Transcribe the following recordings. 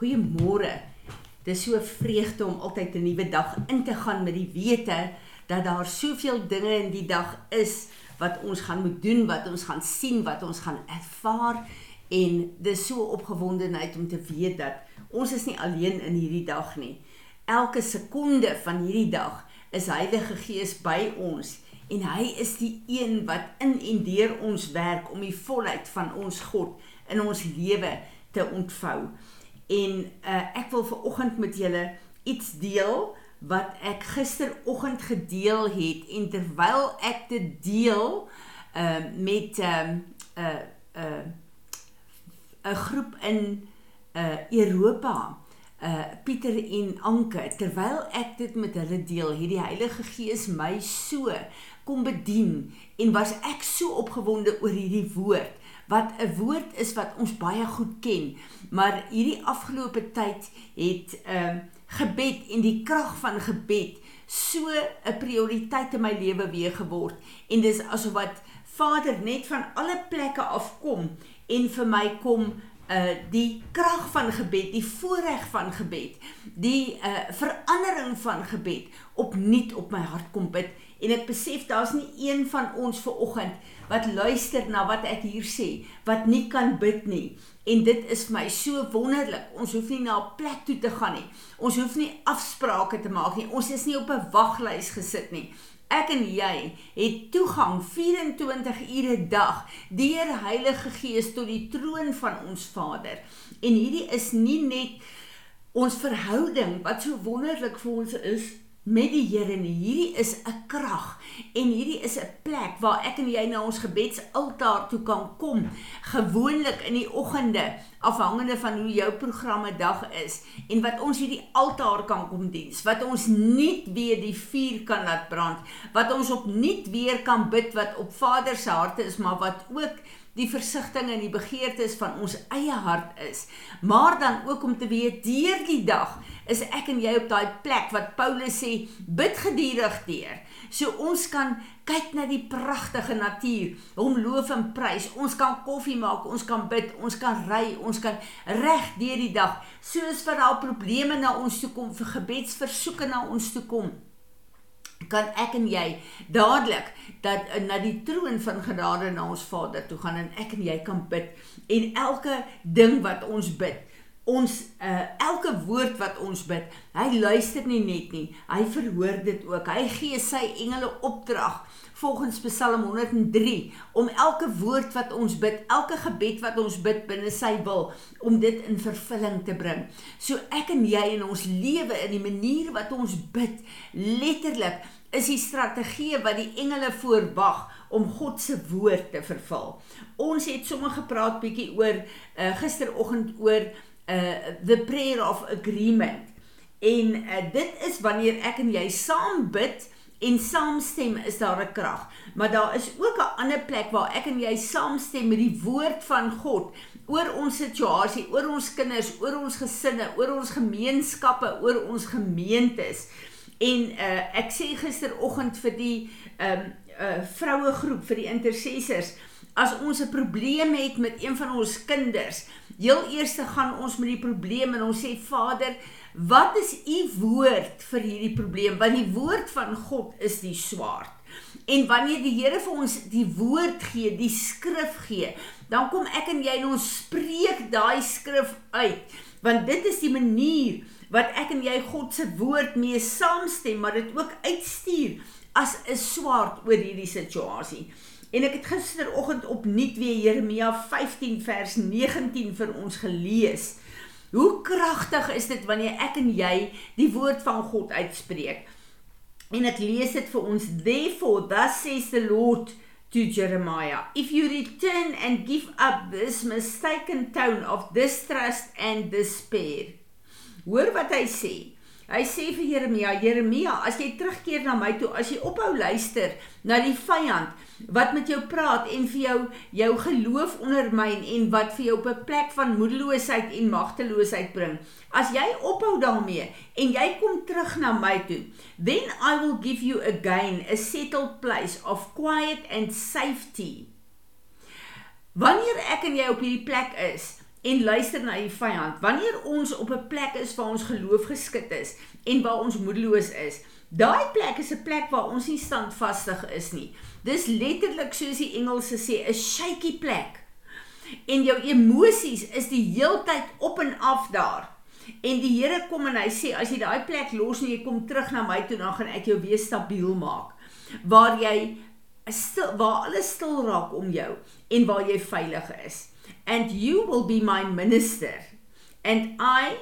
Goeiemôre. Dis so vreugde om altyd 'n nuwe dag in te gaan met die wete dat daar soveel dinge in die dag is wat ons gaan moet doen, wat ons gaan sien, wat ons gaan ervaar en dis so opgewondenheid om te weet dat ons is nie alleen in hierdie dag nie. Elke sekonde van hierdie dag is Heilige Gees by ons en hy is die een wat in en deur ons werk om die volheid van ons God in ons lewe te ontvou. En uh, ek wil ver oggend met julle iets deel wat ek gisteroggend gedeel het en terwyl ek dit deel uh, met 'n uh, 'n uh, 'n uh, 'n groep in uh, Europa uh Pieter en Anke terwyl ek dit met hulle deel het die Heilige Gees my so kom bedien en was ek so opgewonde oor hierdie woord wat 'n woord is wat ons baie goed ken. Maar hierdie afgelope tyd het ehm uh, gebed en die krag van gebed so 'n prioriteit in my lewe weer geword. En dis asof wat Vader net van alle plekke af kom en vir my kom uh die krag van gebed, die voorreg van gebed, die uh verandering van gebed opnuut op my hart kom bid en ek besef daar's nie een van ons ver oggend wat luister na wat ek hier sê wat nie kan bid nie. En dit is vir my so wonderlik. Ons hoef nie na 'n plek toe te gaan nie. Ons hoef nie afsprake te maak nie. Ons is nie op 'n waglys gesit nie. Ek en jy het toegang 24 ure dag deur Heilige Gees tot die troon van ons Vader. En hierdie is nie net ons verhouding wat so wonderlik vir ons is met die Here nie. Hierdie is 'n krag en hierdie is 'n plek waar ek en jy na ons gebedsaltaar toe kan kom. Gewoonlik in die oggende, afhangende van hoe jou programme dag is en wat ons hierdie altaar kan kom diens, wat ons nie weer die vuur kan laat brand, wat ons opnuut weer kan bid wat op Vader se hart is, maar wat ook die versigtings en die begeertes van ons eie hart is. Maar dan ook om te weet deur die dag is ek en jy op daai plek wat Paulus sê bid gedurig deur. So ons kan kyk na die pragtige natuur, hom loof en prys. Ons kan koffie maak, ons kan bid, ons kan ry, ons kan reg deur die dag. Soos vir daai probleme na ons toe kom, vir gebedsversoeke na ons toe kom kan ek en jy dadelik dat uh, na die troon van genade na ons Vader toe gaan en ek en jy kan bid en elke ding wat ons bid ons uh, elke woord wat ons bid, hy luister nie net nie, hy verhoor dit ook. Hy gee sy engele opdrag volgens Psalm 103 om elke woord wat ons bid, elke gebed wat ons bid binne sy wil om dit in vervulling te bring. So ek en jy in ons lewe in die manier wat ons bid, letterlik is die strategie wat die engele voorwag om God se woord te vervul. Ons het sommer gepraat bietjie oor uh, gisteroggend oor uh the prayer of agreement. En uh, dit is wanneer ek en jy saam bid en saamstem is daar 'n krag. Maar daar is ook 'n ander plek waar ek en jy saamstem met die woord van God oor ons situasie, oor ons kinders, oor ons gesinne, oor ons gemeenskappe, oor ons gemeentes. En uh ek sê gisteroggend vir die um uh vroue groep vir die intercessors as ons 'n probleem het met een van ons kinders, heel eers gaan ons met die probleem en ons sê Vader, wat is u woord vir hierdie probleem? Want die woord van God is die swaard. En wanneer die Here vir ons die woord gee, die skrif gee, dan kom ek en jy en ons spreek daai skrif uit, want dit is die manier wat ek en jy God se woord mee saamstem, maar dit ook uitstuur as 'n swaard oor hierdie situasie. En ek het gisteroggend opnuut weer Jeremia 15 vers 19 vir ons gelees. Hoe kragtig is dit wanneer ek en jy die woord van God uitspreek? En ek lees dit vir ons. Therefore, thus says the Lord to Jeremiah, if you return and give up this mistaken tone of distrust and despair. Hoor wat hy sê. Hy sê vir Jeremia, Jeremia, as jy terugkeer na my toe, as jy ophou luister na die vyand wat met jou praat en vir jou jou geloof ondermyn en wat vir jou op 'n plek van moedeloosheid en magteloosheid bring. As jy ophou daarmee en jy kom terug na my toe, then I will give you again a settled place of quiet and safety. Wanneer ek en jy op hierdie plek is, en luister na die vyand. Wanneer ons op 'n plek is waar ons geloof geskit is en waar ons moedeloos is, daai plek is 'n plek waar ons nie standvastig is nie. Dis letterlik soos die Engelse sê, 'n shaky plek. En jou emosies is die heeltyd op en af daar. En die Here kom en hy sê as jy daai plek los en jy kom terug na my toe, dan gaan ek jou weer stabiel maak. Waar jy stil waar alles stil raak om jou en waar jy veilig is and you will be my minister and I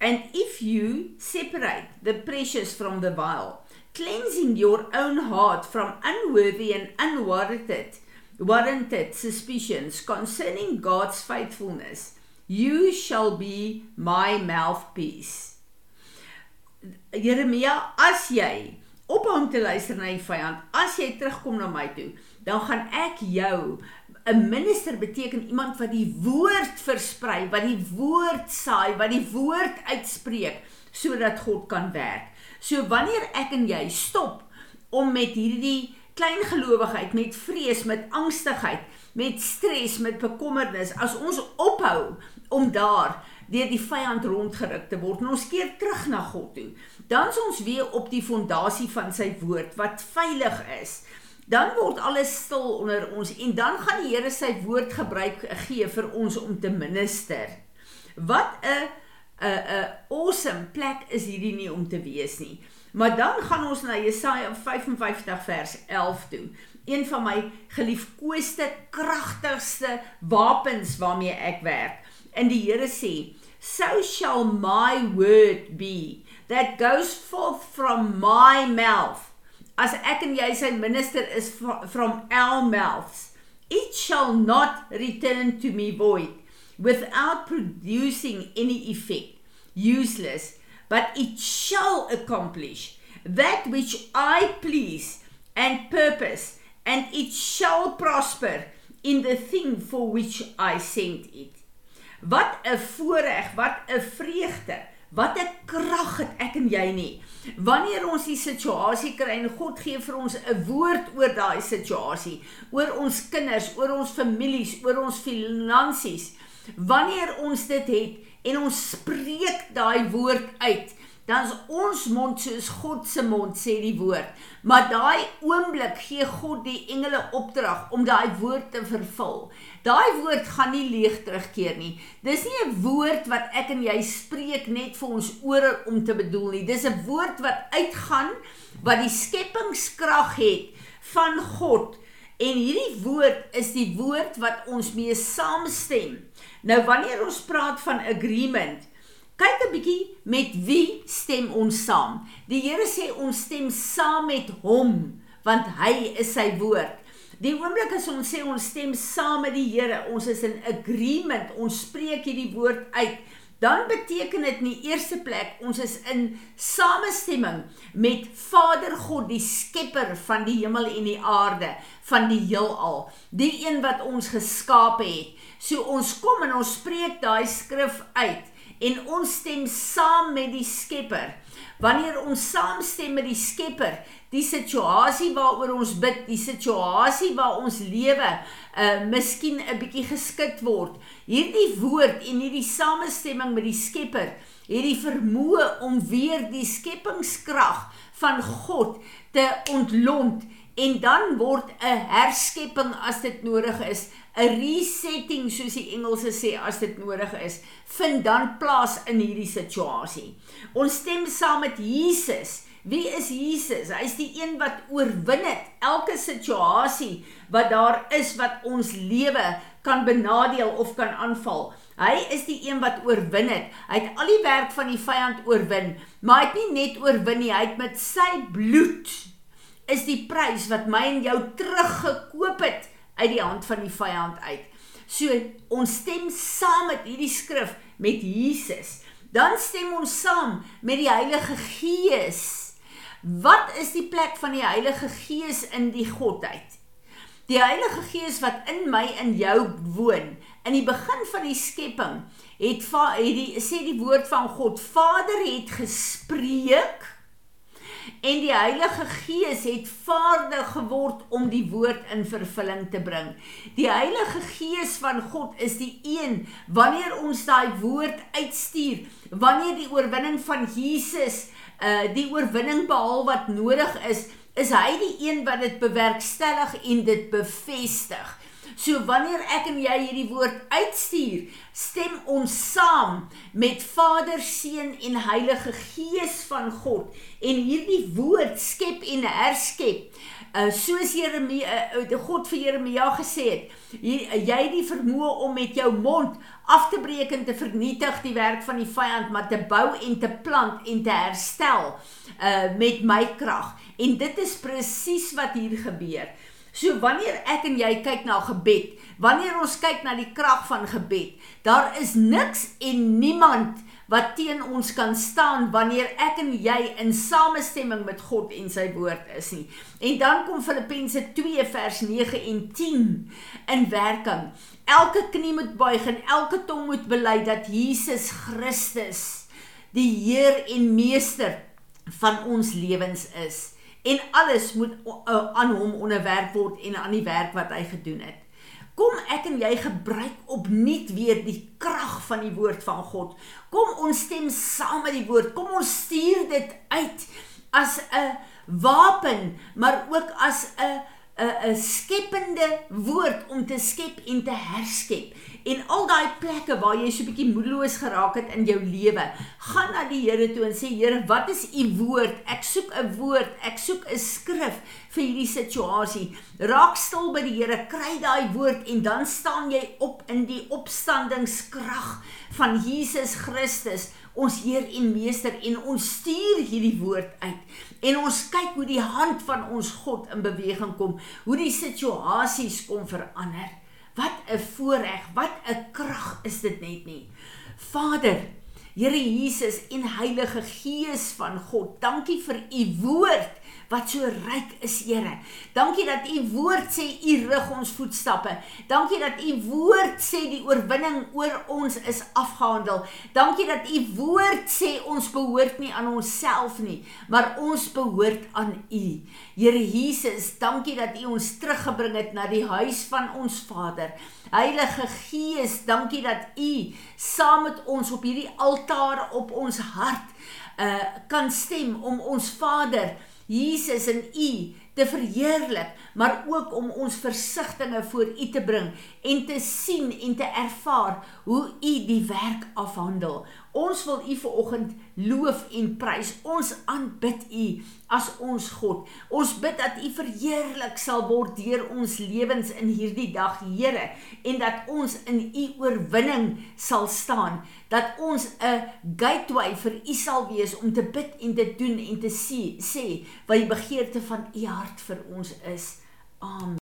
and if you separate the precious from the vile cleansing your own heart from unworthy and unwarranted warranted suspicions concerning God's faithfulness you shall be my mouthpiece Jeremia as jy ophou om te luister na die vyand. As jy terugkom na my toe, dan gaan ek jou 'n minister beteken iemand wat die woord versprei, wat die woord saai, wat die woord uitspreek sodat God kan werk. So wanneer ek en jy stop om met hierdie klein gelowigheid, met vrees, met angstigheid, met stres, met bekommernis, as ons ophou om daar deur die vyand rondgeruk te word en ons keer terug na God toe. Dan is ons weer op die fondasie van sy woord wat veilig is. Dan word alles stil onder ons en dan gaan die Here sy woord gebruik gee vir ons om te minister. Wat 'n 'n 'n awesome plek is hierdie nie om te wees nie. Maar dan gaan ons na Jesaja 55 vers 11 toe. Een van my geliefkoeste kragtigste wapens waarmee ek werk. En die Here sê, so shall my word be that goes forth from my mouth as ek en jy sy minister is from our mouths it shall not return to me void without producing any effect useless but it shall accomplish that which i please and purpose and it shall prosper in the thing for which i sent it. Wat 'n voorreg, wat 'n vreugde, wat 'n krag het ek en jy nie. Wanneer ons die situasie kry en God gee vir ons 'n woord oor daai situasie, oor ons kinders, oor ons families, oor ons finansies. Wanneer ons dit het en ons spreek daai woord uit, dan is ons mond soos God se mond sê die woord. Maar daai oomblik gee God die engele opdrag om daai woord te vervul. Daai woord gaan nie leeg terugkeer nie. Dis nie 'n woord wat ek en jy spreek net vir ons ore om te bedoel nie. Dis 'n woord wat uitgaan wat die skepingskrag het van God. En hierdie woord is die woord wat ons mee saamstem. Nou wanneer ons praat van agreement, kyk 'n bietjie met wie stem ons saam. Die Here sê ons stem saam met hom want hy is sy woord. Die oomblik as ons sê ons stem saam met die Here, ons is in agreement, ons spreek hierdie woord uit, dan beteken dit in die eerste plek ons is in samestemming met Vader God, die skepper van die hemel en die aarde, van die heelal, die een wat ons geskaap het. So ons kom en ons spreek daai skrif uit en ons stem saam met die skepper. Wanneer ons saamstem met die skepper, die situasie waaroor ons bid, die situasie waar ons lewe uh miskien 'n bietjie geskit word. Hierdie woord en hierdie samestemming met die Skepper, hierdie vermoë om weer die skepingskrag van God te ontlont en dan word 'n herskepping as dit nodig is, 'n resetting soos die Engelse sê as dit nodig is, vind dan plaas in hierdie situasie. Ons stem saam met Jesus Wie is Jesus? Hy is die een wat oorwin het elke situasie wat daar is wat ons lewe kan benadeel of kan aanval. Hy is die een wat oorwin het. Hy het al die werk van die vyand oorwin, maar hy het nie net oorwin nie, hy het met sy bloed is die prys wat my en jou teruggekoop het uit die hand van die vyand uit. So ons stem saam met hierdie skrif met Jesus. Dan stem ons saam met die Heilige Gees Wat is die plek van die Heilige Gees in die godheid? Die Heilige Gees wat in my en jou woon. In die begin van die skepping het het die sê die woord van God, Vader het gespreek en die Heilige Gees het vaardig geword om die woord in vervulling te bring. Die Heilige Gees van God is die een wanneer ons daai woord uitstuur, wanneer die oorwinning van Jesus uh die oorwinning behaal wat nodig is, is hy die een wat dit bewerkstellig en dit bevestig. So wanneer ek en jy hierdie woord uitstuur, stem ons saam met Vader, Seun en Heilige Gees van God en hierdie woord skep en herskep. Uh soos Jeremia uh, God vir Jeremia gesê het, jy, uh, jy die vermoë om met jou mond af te breek en te vernietig die werk van die vyand, maar te bou en te plant en te herstel uh met my krag. En dit is presies wat hier gebeur. So wanneer ek en jy kyk na gebed, wanneer ons kyk na die krag van gebed, daar is niks en niemand wat teen ons kan staan wanneer ek en jy in samestemming met God en sy woord is nie. En dan kom Filippense 2 vers 9 en 10 in werking. Elke knie moet buig en elke tong moet bely dat Jesus Christus die Heer en Meester van ons lewens is en alles moet aan hom onderwerf word en aan die werk wat hy gedoen het. Kom ek en jy gebruik opnuut weer die krag van die woord van God. Kom ons stem saam met die woord. Kom ons stuur dit uit as 'n wapen, maar ook as 'n 'n 'n skepende woord om te skep en te herskep. En al daai plekke waar jy so 'n bietjie moedeloos geraak het in jou lewe, gaan na die Here toe en sê Here, wat is u woord? Ek soek 'n woord, ek soek 'n skrif vir hierdie situasie. Raak stil by die Here, kry daai woord en dan staan jy op in die opstandingskrag van Jesus Christus, ons Heer en Meester en ons stuur hierdie woord uit. En ons kyk hoe die hand van ons God in beweging kom, hoe die situasies kom verander. Wat 'n voorreg, wat 'n krag is dit net nie. Vader, Here Jesus en Heilige Gees van God, dankie vir u woord wat so ryk is, Here. Dankie dat u woord sê u rig ons voetstappe. Dankie dat u woord sê die oorwinning oor ons is afgehandel. Dankie dat u woord sê ons behoort nie aan onsself nie, maar ons behoort aan u. Here Jesus, dankie dat u ons teruggebring het na die huis van ons Vader. Heilige Gees, dankie dat u saam met ons op hierdie altaar op ons hart uh kan stem om ons Vader Jesus en U te verheerlik, maar ook om ons versigtings voor U te bring en te sien en te ervaar hoe U die werk afhandel. Ons wil U vanoggend loof en prys. Ons aanbid U as ons God. Ons bid dat U verheerlik sal word deur ons lewens in hierdie dag, Here, en dat ons in U oorwinning sal staan. Dat ons 'n gateway vir U sal wees om te bid en te doen en te sê, sê wat die begeerte van U hart vir ons is. Amen.